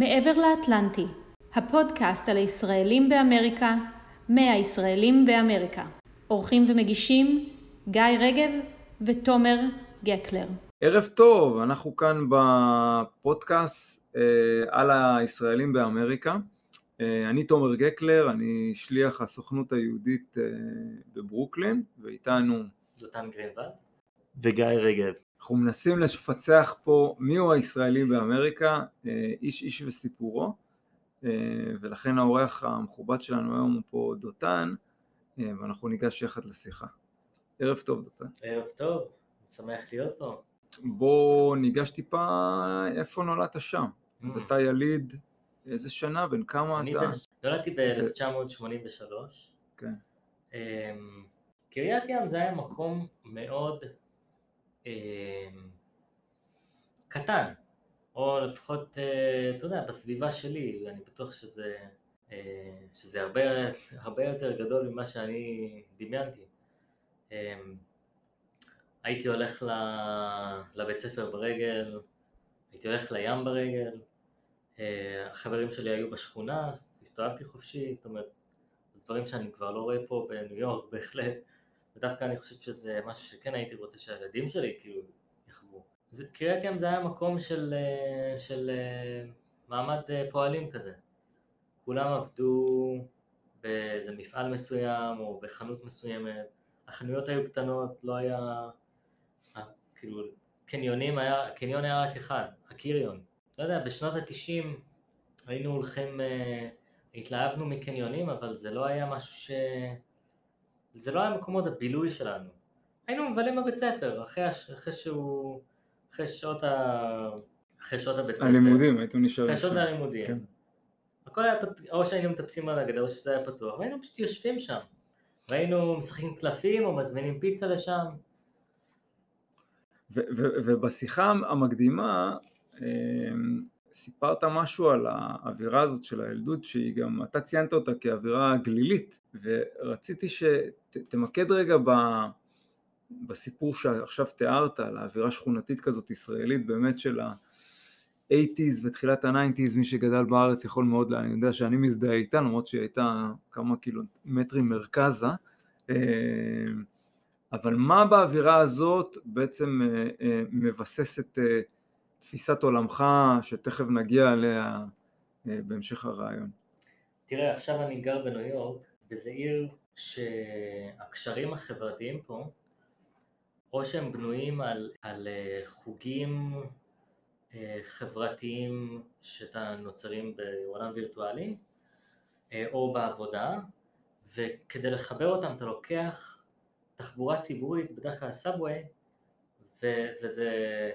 מעבר לאטלנטי, הפודקאסט על הישראלים באמריקה, מהישראלים באמריקה. עורכים ומגישים גיא רגב ותומר גקלר. ערב טוב, אנחנו כאן בפודקאסט אה, על הישראלים באמריקה. אה, אני תומר גקלר, אני שליח הסוכנות היהודית אה, בברוקלין, ואיתנו דותן גרינוולד וגיא רגב. אנחנו מנסים לפצח פה מיהו הישראלי באמריקה, אה, איש איש וסיפורו, אה, ולכן האורח המכובד שלנו היום הוא פה דותן, אה, ואנחנו ניגש יחד לשיחה. ערב טוב דותן. ערב טוב, שמח להיות פה. בוא ניגש טיפה איפה נולדת שם. Mm. אז אתה יליד איזה שנה, בן כמה אני אתה? בן- נולדתי ב-1983. כן. אמ, קריית ים זה היה מקום מאוד קטן, או לפחות, אה, אתה יודע, בסביבה שלי, אני בטוח שזה, אה, שזה הרבה, הרבה יותר גדול ממה שאני דמיינתי. אמ, הייתי הולך לבית ספר ברגל, הייתי הולך לים ברגל, אה, החברים שלי היו בשכונה, הסתובבתי חופשי, זאת אומרת, דברים שאני כבר לא רואה פה בניו יורק בהחלט, ודווקא אני חושב שזה משהו שכן הייתי רוצה שהילדים שלי כאילו יחוו. קריית ים זה היה מקום של, אה, של אה, מעמד אה, פועלים כזה. כולם עבדו באיזה מפעל מסוים או בחנות מסוימת, החנויות היו קטנות, לא היה, כאילו, קניונים היה, קניון היה רק אחד, הקיריון. לא יודע, בשנות התשעים היינו הולכים, התלהבנו מקניונים, אבל זה לא היה משהו ש... זה לא היה מקומות הבילוי שלנו. היינו מבלים בבית ספר, אחרי, אחרי שהוא... אחרי שעות ה... אחרי שעות הבית ספר. הלימודים, הייתם נשארים אחרי שעות. הלימודים. כן. הכל היה פתוח, או שהיינו מטפסים על הגדר או שזה היה פתוח, והיינו פשוט יושבים שם. והיינו משחקים קלפים או מזמינים פיצה לשם. ו- ו- ובשיחה המקדימה אמ, סיפרת משהו על האווירה הזאת של הילדות שהיא גם, אתה ציינת אותה כאווירה גלילית ורציתי שתמקד רגע ב, בסיפור שעכשיו תיארת על האווירה שכונתית כזאת ישראלית באמת של ה-80's ותחילת ה-90's מי שגדל בארץ יכול מאוד, אני יודע שאני מזדהה איתה למרות שהיא הייתה כמה קילומטרים מרכזה אמ, אבל מה באווירה הזאת בעצם אה, אה, מבסס את אה, תפיסת עולמך שתכף נגיע אליה אה, בהמשך הרעיון? תראה, עכשיו אני גר בניו יורק, וזו עיר שהקשרים החברתיים פה, או שהם בנויים על, על אה, חוגים אה, חברתיים שאתה נוצרים בעולם וירטואלי, או בעבודה, וכדי לחבר אותם אתה לוקח תחבורה ציבורית, בדרך כלל סאבווי, וזה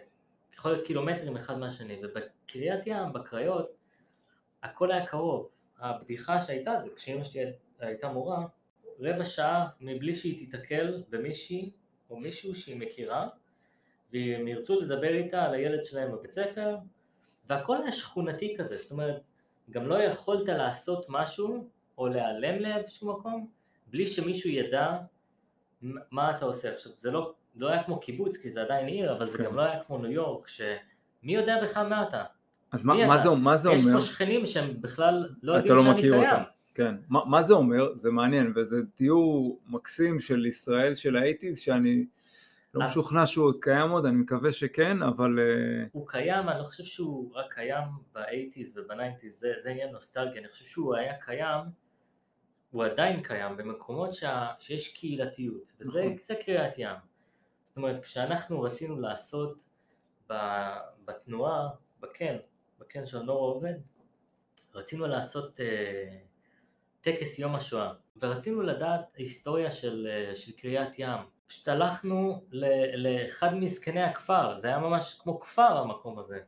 יכול להיות קילומטרים אחד מהשני, ובקריית ים, בקריות, הכל היה קרוב. הבדיחה שהייתה זה כשאמא שלי הייתה מורה, רבע שעה מבלי שהיא תיתקל במישהי או מישהו שהיא מכירה, והם ירצו לדבר איתה על הילד שלהם בבית ספר, והכל היה שכונתי כזה, זאת אומרת, גם לא יכולת לעשות משהו או להיעלם לאיזשהו מקום בלי שמישהו ידע מה אתה עושה. עכשיו, זה לא, לא היה כמו קיבוץ, כי זה עדיין עיר, אבל זה כן. גם לא היה כמו ניו יורק, שמי יודע בכלל מה אתה. אז מה, מה? זה, מה זה יש אומר? פה שכנים שהם בכלל לא יודעים לא שאני קיים. אותם. כן, מה, מה זה אומר? זה מעניין, וזה תיאור מקסים של ישראל של האייטיז, שאני לא. משוכנע שהוא עוד קיים עוד, אני מקווה שכן, אבל אה, הוא קיים, אני לא חושב שהוא רק קיים ב-80's וב-90's, זה, זה עניין נוסטלגי, אני חושב שהוא היה קיים, הוא עדיין קיים במקומות שה, שיש קהילתיות, וזה נכון. זה קריית ים. זאת אומרת, כשאנחנו רצינו לעשות ב, בתנועה, בקן, בקן של נור עובד, רצינו לעשות אה, טקס יום השואה, ורצינו לדעת היסטוריה של, אה, של קריית ים. פשוט הלכנו ל- לאחד מזקני הכפר, זה היה ממש כמו כפר המקום הזה.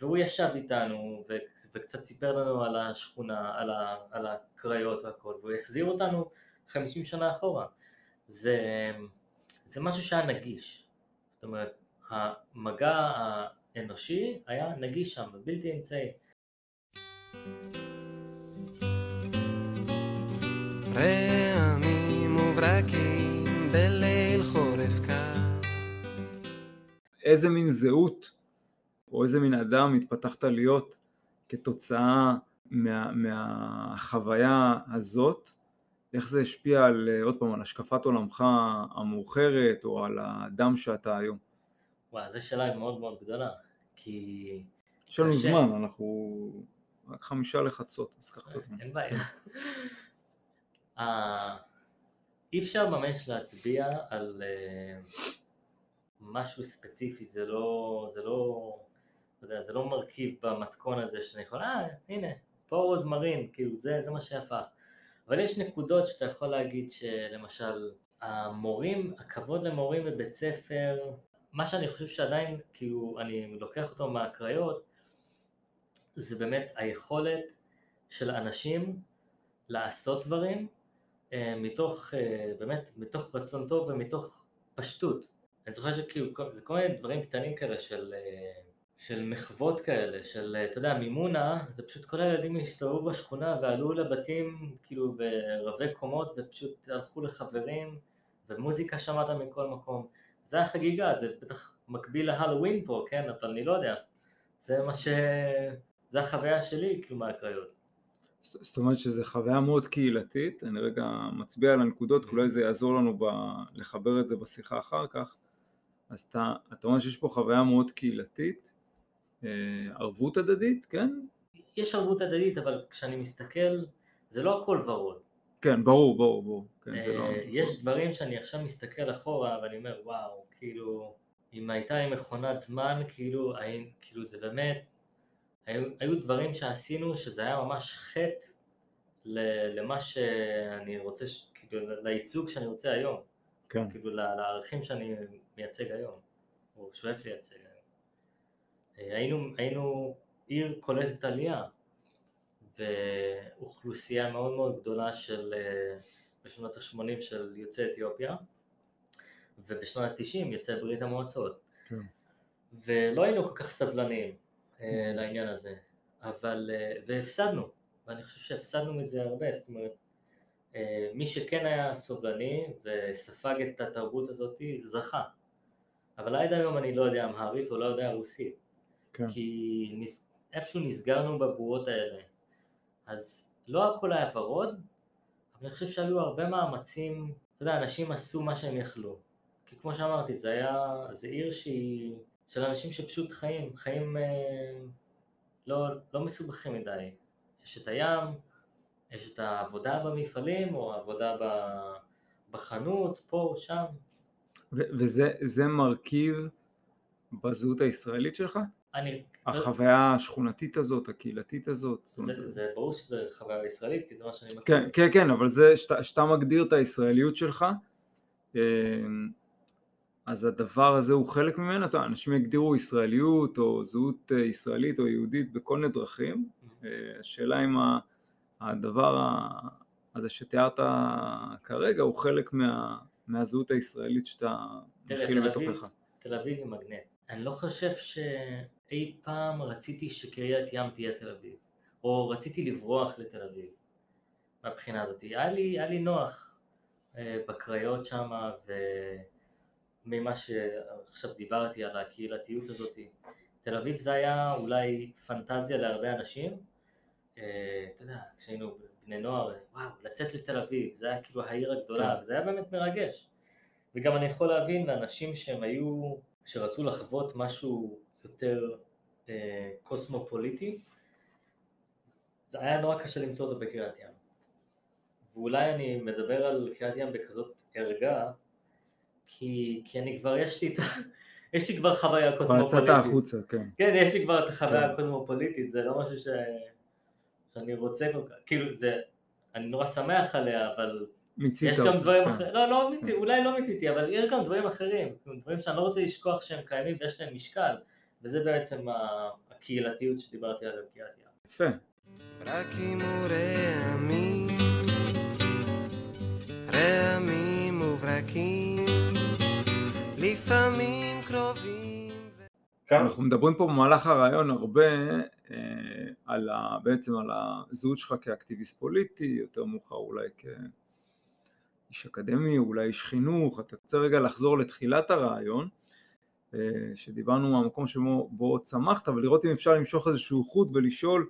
והוא ישב איתנו ו- וקצת סיפר לנו על השכונה, על, ה- על הקריות והכל, והוא החזיר אותנו 50 שנה אחורה. זה, זה משהו שהיה נגיש. זאת אומרת, המגע האנושי היה נגיש שם, בלתי אמצעי. רעמים וברקים בליל חורף קר. איזה מין זהות או איזה מין אדם התפתחת להיות כתוצאה מה, מהחוויה הזאת, איך זה השפיע על, עוד פעם, על השקפת עולמך המאוחרת או על האדם שאתה היום? וואי, זו שאלה מאוד מאוד גדולה, כי... יש לנו קשה. זמן, אנחנו רק חמישה לחצות, אז קח את הזמן. אין בעיה. אה, אי אפשר ממש להצביע על אה, משהו ספציפי, זה לא, זה לא, אתה יודע, זה לא מרכיב במתכון הזה שאני יכול, אה, הנה, פה רוזמרין, כאילו זה, זה מה שהפך. אבל יש נקודות שאתה יכול להגיד שלמשל, המורים, הכבוד למורים בבית ספר, מה שאני חושב שעדיין, כאילו, אני לוקח אותו מהקריות, זה באמת היכולת של אנשים לעשות דברים אה, מתוך, אה, באמת, מתוך רצון טוב ומתוך פשטות. אני זוכר שכאילו, זה כל מיני דברים קטנים כאלה של, אה, של מחוות כאלה, של, אה, אתה יודע, מימונה, זה פשוט כל הילדים הסתובבו בשכונה ועלו לבתים, כאילו, ברבי קומות, ופשוט הלכו לחברים, ומוזיקה שמעת מכל מקום. זה היה חגיגה, זה בטח מקביל להלואוין פה, כן, אבל אני לא יודע. זה מה ש... זה החוויה שלי, כאילו, מהקריות. זאת אומרת שזו חוויה מאוד קהילתית, אני רגע מצביע על הנקודות, כי אולי זה יעזור לנו ב... לחבר את זה בשיחה אחר כך. אז אתה, אתה אומר שיש פה חוויה מאוד קהילתית, ערבות הדדית, כן? יש ערבות הדדית, אבל כשאני מסתכל, זה לא הכל ורוד. כן, ברור, ברור, ברור. כן, זה לא... אה, יש דברים שאני עכשיו מסתכל אחורה ואני אומר, וואו, כאילו, אם הייתה לי מכונת זמן, כאילו, הי- כאילו זה באמת, היו, היו דברים שעשינו שזה היה ממש חטא למה שאני רוצה, ש- כאילו, לייצוג שאני רוצה היום, כן, כאילו, לערכים שאני מייצג היום, או שואף לייצג היום. אה, היינו, היינו עיר קולטת עלייה, ואוכלוסייה מאוד מאוד גדולה של, אה, בשנות ה-80 של יוצאי אתיופיה, ובשנות ה-90 יוצאי ברית המועצות. כן. ולא היינו כל כך סבלניים אה, לעניין הזה, אבל, והפסדנו, ואני חושב שהפסדנו מזה הרבה, זאת אומרת, מי שכן היה סובלני וספג את התרבות הזאת זכה, אבל עד היום אני לא יודע אמהרית או לא יודע רוסית, כן. כי נס... איפשהו נסגרנו בבועות האלה, אז לא הכל היה ורוד, אבל אני חושב שהיו הרבה מאמצים, אתה יודע, אנשים עשו מה שהם יכלו, כי כמו שאמרתי, זה היה, זה עיר שהיא, של אנשים שפשוט חיים, חיים אה, לא, לא מסובכים מדי, יש את הים, יש את העבודה במפעלים, או העבודה ב- בחנות, פה, שם, ו- וזה זה מרכיב בזהות הישראלית שלך? אני, החוויה השכונתית הזאת, הקהילתית הזאת? זאת אומרת, זה, זה- זה ברור שזה חוויה ישראלית, כי זה מה שאני מכיר. כן, כן, כן, אבל זה שאתה, מגדיר את הישראליות שלך, אה, אז הדבר הזה הוא חלק ממנו, אתה יודע, אנשים יגדירו ישראליות או זהות אה, ישראלית או יהודית בכל מיני דרכים, אה, השאלה אם הדבר הזה שתיארת כרגע הוא חלק מה, מהזהות הישראלית שאתה מכיל בתוכך. תל אביב היא מגנט. אני לא חושב שאי פעם רציתי שקריית ים תהיה תל אביב, או רציתי לברוח לתל אביב, מהבחינה הזאת. היה לי, היה לי נוח אה, בקריות שם, וממה שעכשיו דיברתי על הקהילתיות הזאת, תל אביב זה היה אולי פנטזיה להרבה אנשים. אה, אתה יודע, כשהיינו בני נוער, וואו, לצאת לתל אביב, זה היה כאילו העיר הגדולה, כן. וזה היה באמת מרגש. וגם אני יכול להבין לאנשים שהם היו, שרצו לחוות משהו יותר אה, קוסמופוליטי, זה היה נורא קשה למצוא אותו בקריית ים. ואולי אני מדבר על קריית ים בכזאת ערגה, כי, כי אני כבר, יש לי את ה... יש לי כבר חוויה כבר קוסמופוליטית. יצאת החוצה, כן. כן, יש לי כבר את החוויה כן. הקוסמופוליטית, זה לא משהו ש... שאני רוצה כל כך, כאילו זה, אני נורא שמח עליה, אבל מיצית יש גם דברים כן. אחרים, לא, לא מיציתי, אולי לא מיציתי, אבל יש גם דברים אחרים, דברים שאני לא רוצה לשכוח שהם קיימים ויש להם משקל, וזה בעצם הקהילתיות שדיברתי עליה בקריית ים. יפה. רק אם הוא רעמים, רעמים וברקים, לפעמים קרובים. אנחנו מדברים פה במהלך הרעיון הרבה אה, על ה, בעצם על הזהות שלך כאקטיביסט פוליטי, יותר מאוחר אולי כאיש אקדמי, אולי איש חינוך, אתה רוצה רגע לחזור לתחילת הרעיון, שדיברנו מהמקום שבו בו צמחת, ולראות אם אפשר למשוך איזשהו חוט ולשאול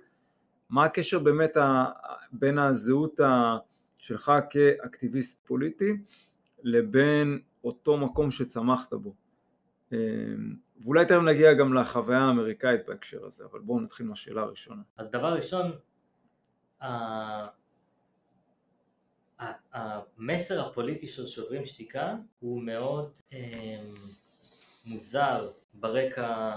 מה הקשר באמת ה, בין הזהות ה, שלך כאקטיביסט פוליטי לבין אותו מקום שצמחת בו. אמ, ואולי תכף נגיע גם לחוויה האמריקאית בהקשר הזה, אבל בואו נתחיל מהשאלה הראשונה. אז דבר ראשון, המסר הפוליטי של שוברים שתיקה הוא מאוד אמ, מוזר ברקע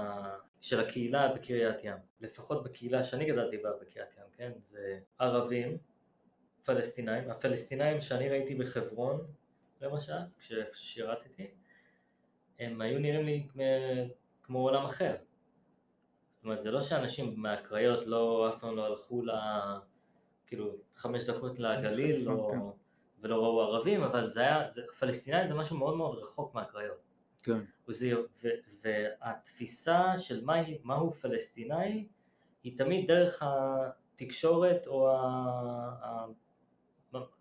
של הקהילה בקריית ים, לפחות בקהילה שאני גדלתי בה בקריית ים, כן? זה ערבים, פלסטינאים, הפלסטינאים שאני ראיתי בחברון למשל, כששירתתי, הם היו נראים לי כמו עולם אחר. זאת אומרת, זה לא שאנשים מהקריות לא, אף פעם לא הלכו ל... כאילו, חמש דקות לגליל לא, כן. ולא ראו ערבים, אבל זה היה, זה, פלסטינאים זה משהו מאוד מאוד רחוק מהקריות. כן. וזה, ו, והתפיסה של מה, מהו פלסטינאי היא תמיד דרך התקשורת או ה,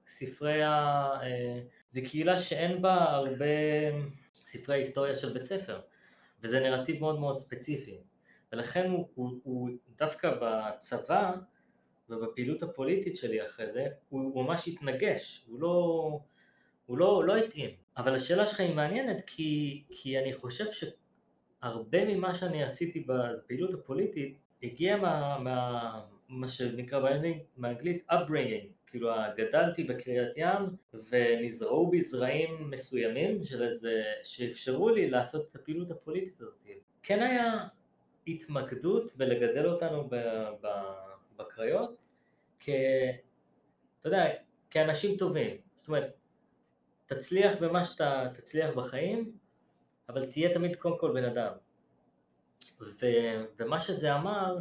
ספרי ה... זה קהילה שאין בה הרבה ספרי היסטוריה של בית ספר, וזה נרטיב מאוד מאוד ספציפי, ולכן הוא, הוא, הוא דווקא בצבא ובפעילות הפוליטית שלי אחרי זה, הוא ממש התנגש, הוא לא, הוא לא, לא התאים. אבל השאלה שלך היא מעניינת כי, כי אני חושב שהרבה ממה שאני עשיתי בפעילות הפוליטית הגיע מה, מה, מה שנקרא באנגלית upbringing, כאילו גדלתי בקריית ים ונזרעו בי זרעים מסוימים של איזה, שאפשרו לי לעשות את הפעילות הפוליטית הזאת. כן היה התמקדות בלגדל אותנו ב, ב, בקריות כ... אתה יודע, כאנשים טובים. זאת אומרת, תצליח במה שאתה תצליח בחיים, אבל תהיה תמיד קודם כל בן אדם. ו, ומה שזה אמר,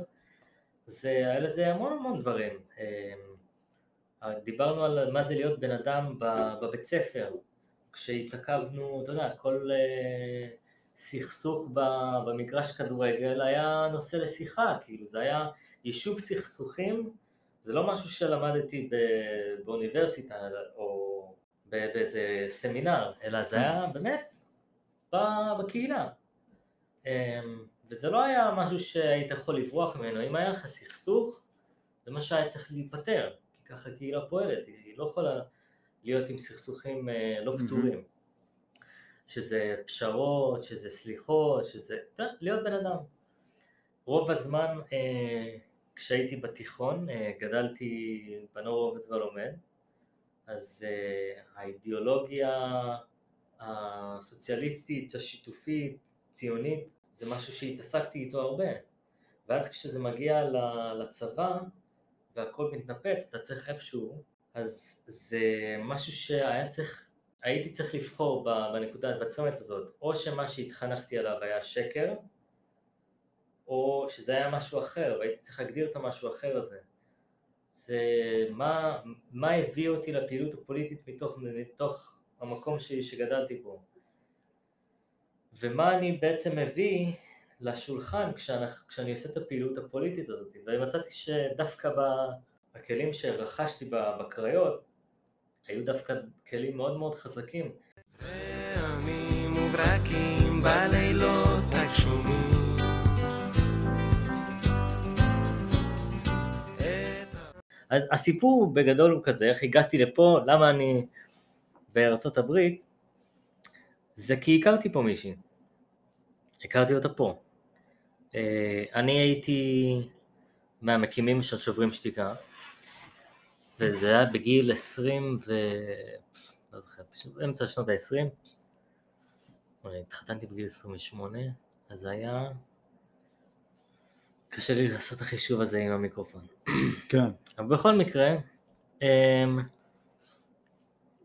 זה, היה לזה המון המון דברים. אמ, דיברנו על מה זה להיות בן אדם בבית ספר, כשהתעכבנו, אתה יודע, כל אה, סכסוך במגרש כדורגל היה נושא לשיחה, כאילו זה היה יישוב סכסוכים, זה לא משהו שלמדתי באוניברסיטה או באיזה סמינר, אלא זה היה באמת בקהילה. אמ, וזה לא היה משהו שהיית יכול לברוח ממנו, אם היה לך סכסוך, זה מה שהיה צריך להיפטר, כי ככה קהילה פועלת, היא לא יכולה להיות עם סכסוכים אה, לא פתורים. שזה פשרות, שזה סליחות, שזה... להיות בן אדם. רוב הזמן אה, כשהייתי בתיכון, אה, גדלתי בנור עובד ולומד, אז האידיאולוגיה הסוציאליסטית, השיתופית, ציונית, זה משהו שהתעסקתי איתו הרבה. ואז כשזה מגיע לצבא והכל מתנפץ, אתה צריך איפשהו, אז זה משהו שהיה צריך, הייתי צריך לבחור בנקודה, בצומת הזאת, או שמה שהתחנכתי עליו היה שקר, או שזה היה משהו אחר, והייתי צריך להגדיר את המשהו האחר הזה. זה מה, מה הביא אותי לפעילות הפוליטית מתוך, מתוך המקום שלי שגדלתי בו. ומה אני בעצם מביא לשולחן כשאני, כשאני עושה את הפעילות הפוליטית הזאת. ומצאתי שדווקא בכלים שרכשתי בקריות, היו דווקא כלים מאוד מאוד חזקים. רעמים וברקים בלילות אז הסיפור בגדול הוא כזה, איך הגעתי לפה, למה אני בארצות הברית, זה כי הכרתי פה מישהי. הכרתי אותה פה. אה, אני הייתי מהמקימים של שוברים שתיקה, וזה היה בגיל 20 ו... לא זוכר, באמצע שנות ה-20. התחתנתי בגיל 28, אז זה היה... קשה לי לעשות את החישוב הזה עם המיקרופון. כן. אבל בכל מקרה, אמ,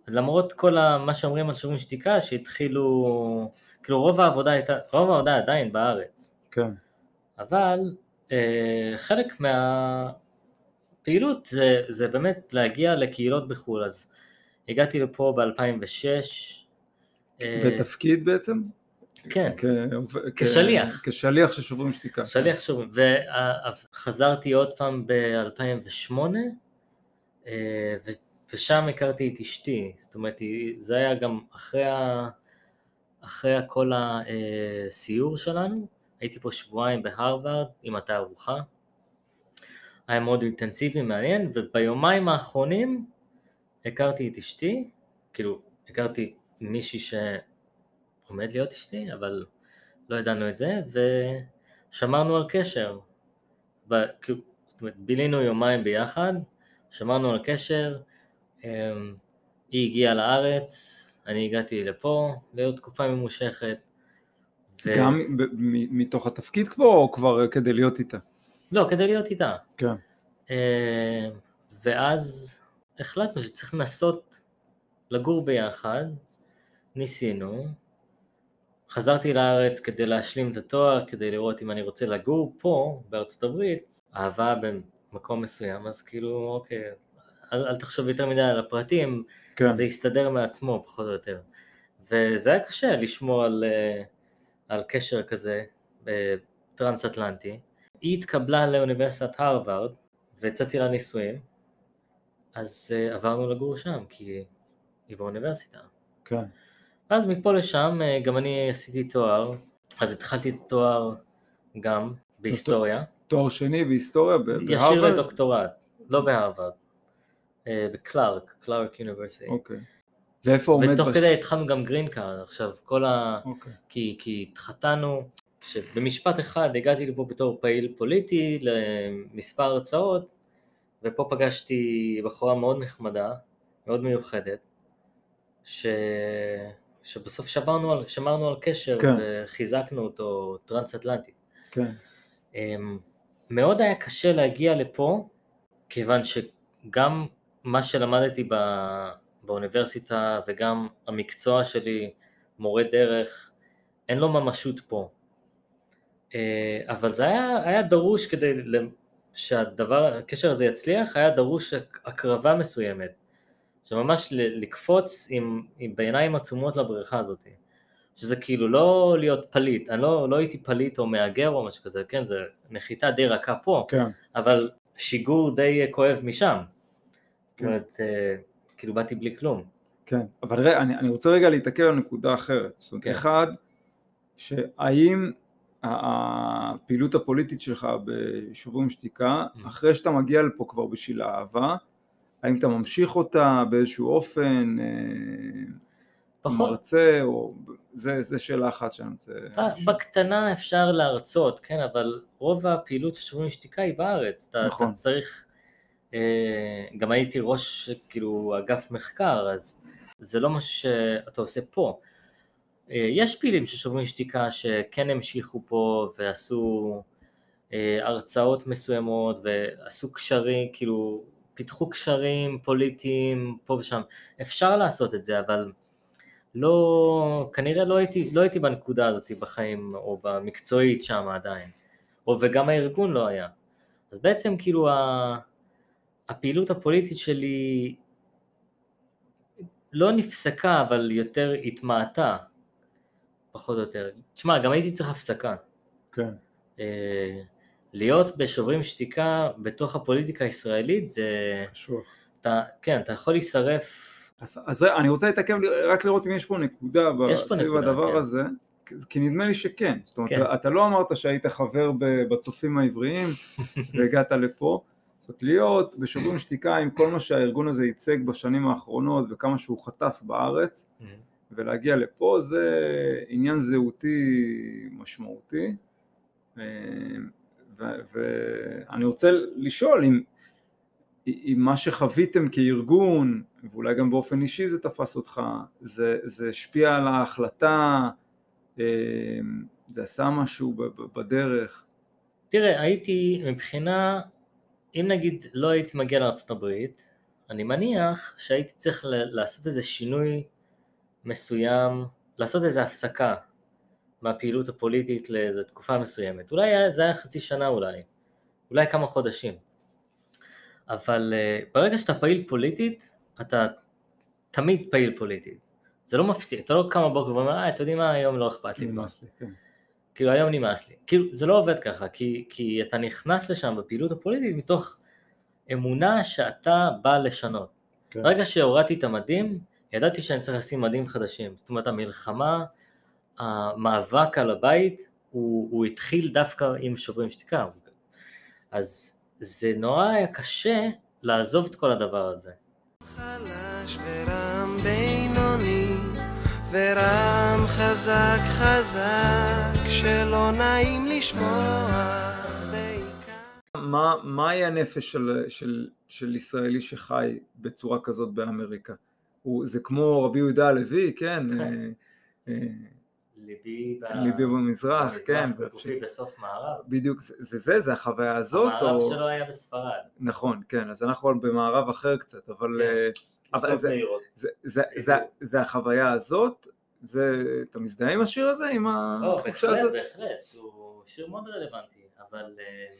למרות כל מה שאומרים על שוברים שתיקה, שהתחילו, כאילו רוב העבודה הייתה, רוב העבודה עדיין בארץ. כן. אבל אה, חלק מהפעילות זה, זה באמת להגיע לקהילות בחו"ל, אז הגעתי לפה ב-2006. אה, בתפקיד בעצם? כן, כשליח. כשליח של שוברים שתיקה. שליח שוברים, וחזרתי עוד פעם ב-2008, אה, ושם הכרתי את אשתי, זאת אומרת, זה היה גם אחרי, ה... אחרי כל הסיור שלנו, הייתי פה שבועיים בהרווארד עם התערוכה, היה מאוד אינטנסיבי, מעניין, וביומיים האחרונים הכרתי את אשתי, כאילו, הכרתי מישהי שעומד להיות אשתי, אבל לא ידענו את זה, ושמרנו על קשר. ב- זאת אומרת, בילינו יומיים ביחד, שמרנו על קשר, אמ, היא הגיעה לארץ, אני הגעתי לפה לעוד תקופה ממושכת. ו- גם מתוך התפקיד כבר, או כבר כדי להיות איתה? לא, כדי להיות איתה. כן. אה, ואז החלטנו שצריך לנסות לגור ביחד, ניסינו, חזרתי לארץ כדי להשלים את התואר, כדי לראות אם אני רוצה לגור פה, בארצות הברית, אהבה במקום מסוים, אז כאילו, אוקיי, אל, אל תחשוב יותר מדי על הפרטים, כן. זה יסתדר מעצמו, פחות או יותר. וזה היה קשה לשמור על, אה, על קשר כזה אה, טרנס-אטלנטי. היא התקבלה לאוניברסיטת הרווארד, והצעתי לה נישואים, אז uh, עברנו לגור שם, כי היא באוניברסיטה. כן. אז מפה לשם uh, גם אני עשיתי תואר, אז התחלתי את התואר גם בהיסטוריה, תואר שני בהיסטוריה ב- ישיר בהרווארד? לדוקטורט, לא בהרווארד, אה, בקלארק, Clark University. אוקיי. ואיפה עומד... ותוך בש- כדי התחלנו גם green card, עכשיו כל ה... אוקיי. כי, כי התחתנו, שבמשפט אחד הגעתי לפה בתור פעיל פוליטי למספר הרצאות, ופה פגשתי בחורה מאוד נחמדה, מאוד מיוחדת, ש... שבסוף שמרנו על, שמרנו על קשר כן. וחיזקנו אותו טרנס-אטלנטי. כן. אמ, מאוד היה קשה להגיע לפה, כיוון שגם מה שלמדתי ב... באוניברסיטה וגם המקצוע שלי, מורה דרך, אין לו ממשות פה. אה, אבל זה היה, היה דרוש כדי שהדבר, הקשר הזה יצליח, היה דרוש הקרבה מסוימת. שממש לקפוץ עם, עם בעיניים עצומות לבריכה הזאת. שזה כאילו לא להיות פליט, אני לא, לא הייתי פליט או מהגר או משהו כזה, כן, זה נחיתה די רכה פה, כן. אבל שיגור די כואב משם. זאת כן. אומרת, אה, כאילו באתי בלי כלום. כן, אבל רגע, אני, אני רוצה רגע להתעכב על נקודה אחרת. זאת אומרת, כן. אחד, שהאם הפעילות הפוליטית שלך בשוברים שתיקה, Mm. אחרי שאתה מגיע לפה כבר בשביל האהבה, האם אתה ממשיך אותה באיזשהו אופן, אה, פחות, מרצה, או... זה, זה שאלה אחת שאני רוצה... לשאול. בקטנה אפשר להרצות, כן, אבל רוב הפעילות של שוברים שתיקה היא בארץ. אתה, נכון. אתה צריך, אה, גם הייתי ראש, כאילו, אגף מחקר, אז זה לא משהו שאתה עושה פה. אה, יש פעילים של שוברים שתיקה שכן המשיכו פה ועשו אה, הרצאות מסוימות ועשו קשרים, כאילו, פיתחו קשרים פוליטיים פה ושם. אפשר לעשות את זה, אבל לא, כנראה לא הייתי, לא הייתי בנקודה הזאת בחיים, או במקצועית שם עדיין, או וגם הארגון לא היה. אז בעצם כאילו ה, הפעילות הפוליטית שלי לא נפסקה, אבל יותר התמעטה, פחות או יותר. תשמע, גם הייתי צריך הפסקה. כן, אה, להיות בשוברים שתיקה בתוך הפוליטיקה הישראלית זה, קשוח. אתה, כן, אתה יכול להישרף אז, אז אני רוצה להתעכב רק לראות אם יש פה נקודה יש פה סביב נקודה, הדבר כן. הזה, כי- נדמה לי שכן. זאת אומרת, כן. אתה לא אמרת שהיית חבר בצופים העבריים והגעת לפה. זאת אומרת, להיות בשוברים שתיקה עם כל מה שהארגון הזה ייצג בשנים האחרונות וכמה שהוא חטף בארץ, ולהגיע לפה זה עניין זהותי משמעותי. ואני רוצה לשאול אם, אם מה שחוויתם כארגון, ואולי גם באופן אישי זה תפס אותך, זה, זה השפיע על ההחלטה, אה, זה עשה משהו בדרך. תראה, הייתי מבחינה, אם נגיד לא הייתי מגיע הברית, אני מניח שהייתי צריך לעשות איזה שינוי מסוים, לעשות איזה הפסקה מהפעילות הפוליטית לאיזו תקופה מסוימת. אולי זה היה חצי שנה אולי, אולי כמה חודשים. אבל uh, ברגע שאתה פעיל פוליטית, אתה תמיד פעיל פוליטית. זה לא מפסיק, אתה לא קם בבוקר ואומר, אה, אתם יודעים מה, היום לא אכפת לי. כבר." נמאס לי, כן. כאילו היום נמאס לי. כאילו זה לא עובד ככה, כי, כי אתה נכנס לשם בפעילות הפוליטית מתוך אמונה שאתה בא לשנות. כן. ברגע שהורדתי את המדים, ידעתי שאני צריך לשים מדים חדשים. זאת אומרת המלחמה, המאבק על הבית, הוא, הוא התחיל דווקא עם שוברים שתיקה. אז זה נורא היה קשה לעזוב את כל הדבר הזה. חלש ורם בינוני ורם חזק חזק שלא נעים לשמוע בעיקר מה, מהי הנפש של, של, של ישראלי שחי בצורה כזאת באמריקה? הוא, זה כמו רבי יהודה הלוי, כן? אה, אה, ליבי, במזרח, כן. וגופי בסוף מערב. בדיוק, זה זה, זה, החוויה הזאת, המערב או... שלו היה בספרד. נכון, כן, אז אנחנו במערב אחר קצת, אבל... כן. אה, אבל זה- מאירות. זה, זה, זה, זה החוויה הזאת, זה, אתה מזדהה עם השיר הזה? עם לא, התחושה בהחלט, הזאת? בהחלט, הוא שיר מאוד רלוונטי, אבל אה,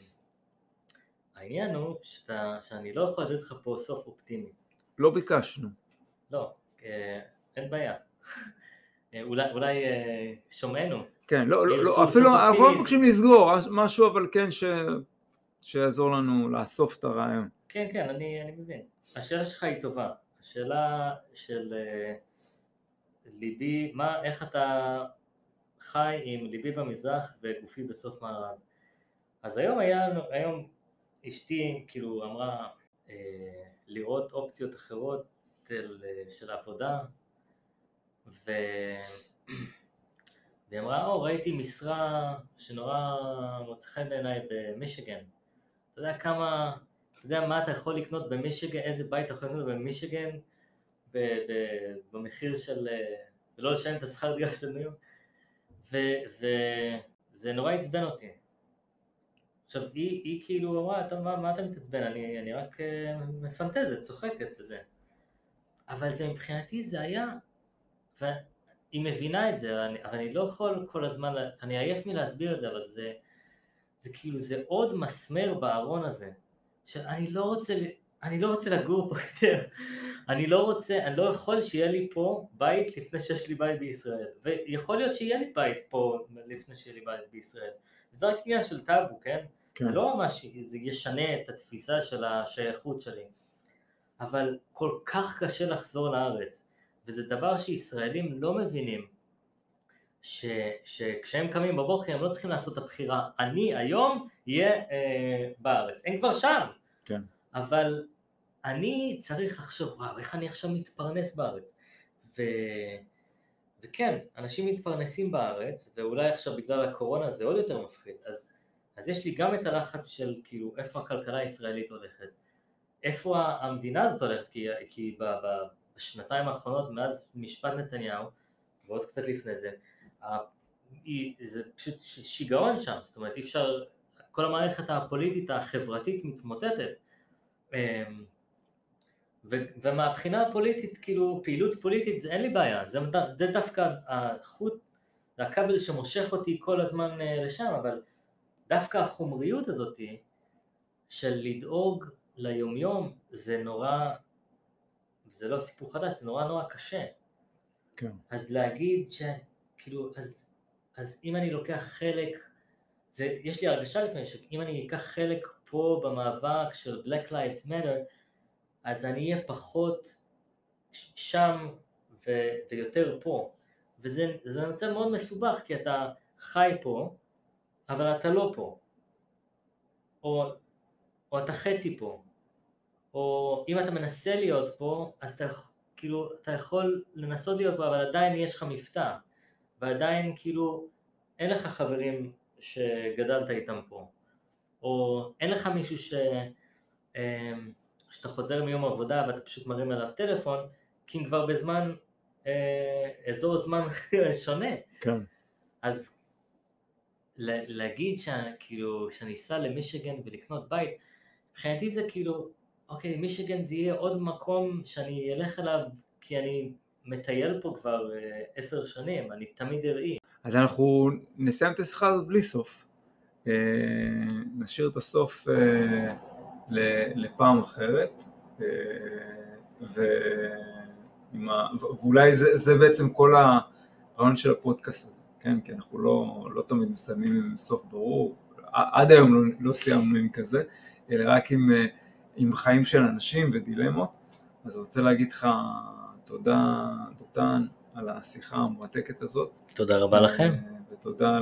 העניין הוא שאתה, שאני לא יכול לתת לך פה סוף אופטימי. לא ביקשנו. לא, אה, אין בעיה. אה, אולי, אולי אה, שומענו, כן, לא, לא, ירצו לא אפילו אנחנו לא. מבקשים לסגור, משהו אבל כן ש... שיעזור לנו לאסוף את הרעיון. כן, כן, אני, אני מבין. השאלה שלך היא טובה. השאלה של אה, ליבי, מה, איך אתה חי עם ליבי במזרח וגופי בסוף מערב. אז היום היה, היום אשתי כאילו אמרה אה, לראות אופציות אחרות של, אה, של עבודה, ו... והיא אמרה, או, ראיתי משרה שנורא מוצא חן בעיניי במישיגן. אתה יודע כמה, אתה יודע מה אתה יכול לקנות במישיגן, איזה בית אתה יכול לקנות במישיגן ב- ב- במחיר של, אה, ולא לשלם את השכר דירה של ניו? וזה נורא עצבן אותי. עכשיו, היא, היא כאילו אמרה, אתה, מה, מה אתה מתעצבן? אני, אני רק אה, מפנטזת, צוחקת וזה. אבל זה מבחינתי זה היה, והיא מבינה את זה, אני, אבל אני לא יכול כל הזמן, אני עייף מלהסביר את זה, אבל זה, זה כאילו, זה עוד מסמר בארון הזה, שאני לא רוצה, אני לא רוצה לגור פה יותר, אני לא רוצה, אני לא יכול שיהיה לי פה בית לפני שיש לי בית בישראל, ויכול להיות שיהיה לי בית פה לפני שיהיה לי בית בישראל, זה רק עניין של טאבו, כן? כן. זה לא ממש, זה ישנה את התפיסה של השייכות שלי, אבל כל כך קשה לחזור לארץ, וזה דבר שישראלים לא מבינים, ש, שכשהם קמים בבוקר הם לא צריכים לעשות את הבחירה, אני היום אהיה אה, בארץ, הם כבר שם, כן. אבל אני צריך לחשוב, וואו, איך אני עכשיו מתפרנס בארץ, ו... וכן, אנשים מתפרנסים בארץ, ואולי עכשיו בגלל הקורונה זה עוד יותר מפחיד, אז, אז יש לי גם את הלחץ של כאילו איפה הכלכלה הישראלית הולכת, איפה המדינה הזאת הולכת, כי, כי ב, ב, בשנתיים האחרונות מאז משפט נתניהו, ועוד קצת לפני זה, זה פשוט שיגעון שם, זאת אומרת אי אפשר, כל המערכת הפוליטית החברתית מתמוטטת, אמ, ו- ומהבחינה הפוליטית, כאילו פעילות פוליטית זה אין לי בעיה, זה, זה דווקא החוט, זה הכבל שמושך אותי כל הזמן אה, לשם, אבל דווקא החומריות הזאתי של לדאוג ליומיום זה נורא, זה לא סיפור חדש, זה נורא נורא קשה. כן. אז להגיד ש... כאילו, אז, אז אם אני לוקח חלק, זה, יש לי הרגשה לפעמים שאם אני אקח חלק פה במאבק של Black Lives Matter, אז אני אהיה פחות שם ו, ויותר פה. וזה זה מצב מאוד מסובך, כי אתה חי פה, אבל אתה לא פה. או, או אתה חצי פה. או אם אתה מנסה להיות פה, אז אתה כאילו, אתה יכול לנסות להיות פה, אבל עדיין יש לך מבטא. ועדיין כאילו, אין לך חברים שגדלת איתם פה. או אין לך מישהו ש... אמ, שאתה חוזר מיום עבודה ואתה פשוט מרים אליו טלפון, כי כבר בזמן, אה, אזור זמן שונה. כן. אז להגיד שאני, כאילו, שאני אסע למישיגן ולקנות בית, מבחינתי זה כאילו, אוקיי, מישיגן זה יהיה עוד מקום שאני אלך אליו כי אני מטייל פה כבר אה, עשר שנים, אני תמיד אראי. אז אנחנו נסיים את השיחה הזאת בלי סוף. אה, נשאיר את הסוף אה, לפעם אחרת, ועם ה- ו- ואולי זה, זה בעצם כל הרעיון של הפודקאסט הזה, כן? כי אנחנו לא, לא תמיד מסיימים עם סוף ברור, עד היום לא, לא סיימנו עם כזה, אלא רק עם, עם חיים של אנשים ודילמות. אז אני רוצה להגיד לך תודה, דותן, על השיחה המרתקת הזאת. תודה רבה לכם. אה, ותודה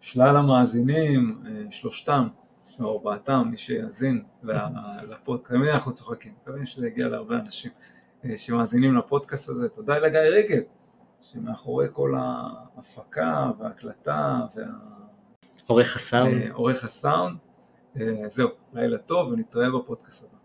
לשלל המאזינים, אה, שלושתם, או ארבעתם, מי שיאזין לפודקאסט, תמיד אנחנו צוחקים, מקווים שזה יגיע להרבה אנשים אה, שמאזינים לפודקאסט הזה, תודה לגיא רגב, שמאחורי כל ההפקה וההקלטה וה... עורך הסאונד. עורך הסאונד. אה, זהו, לילה טוב ונתראה בפודקאסט הבא.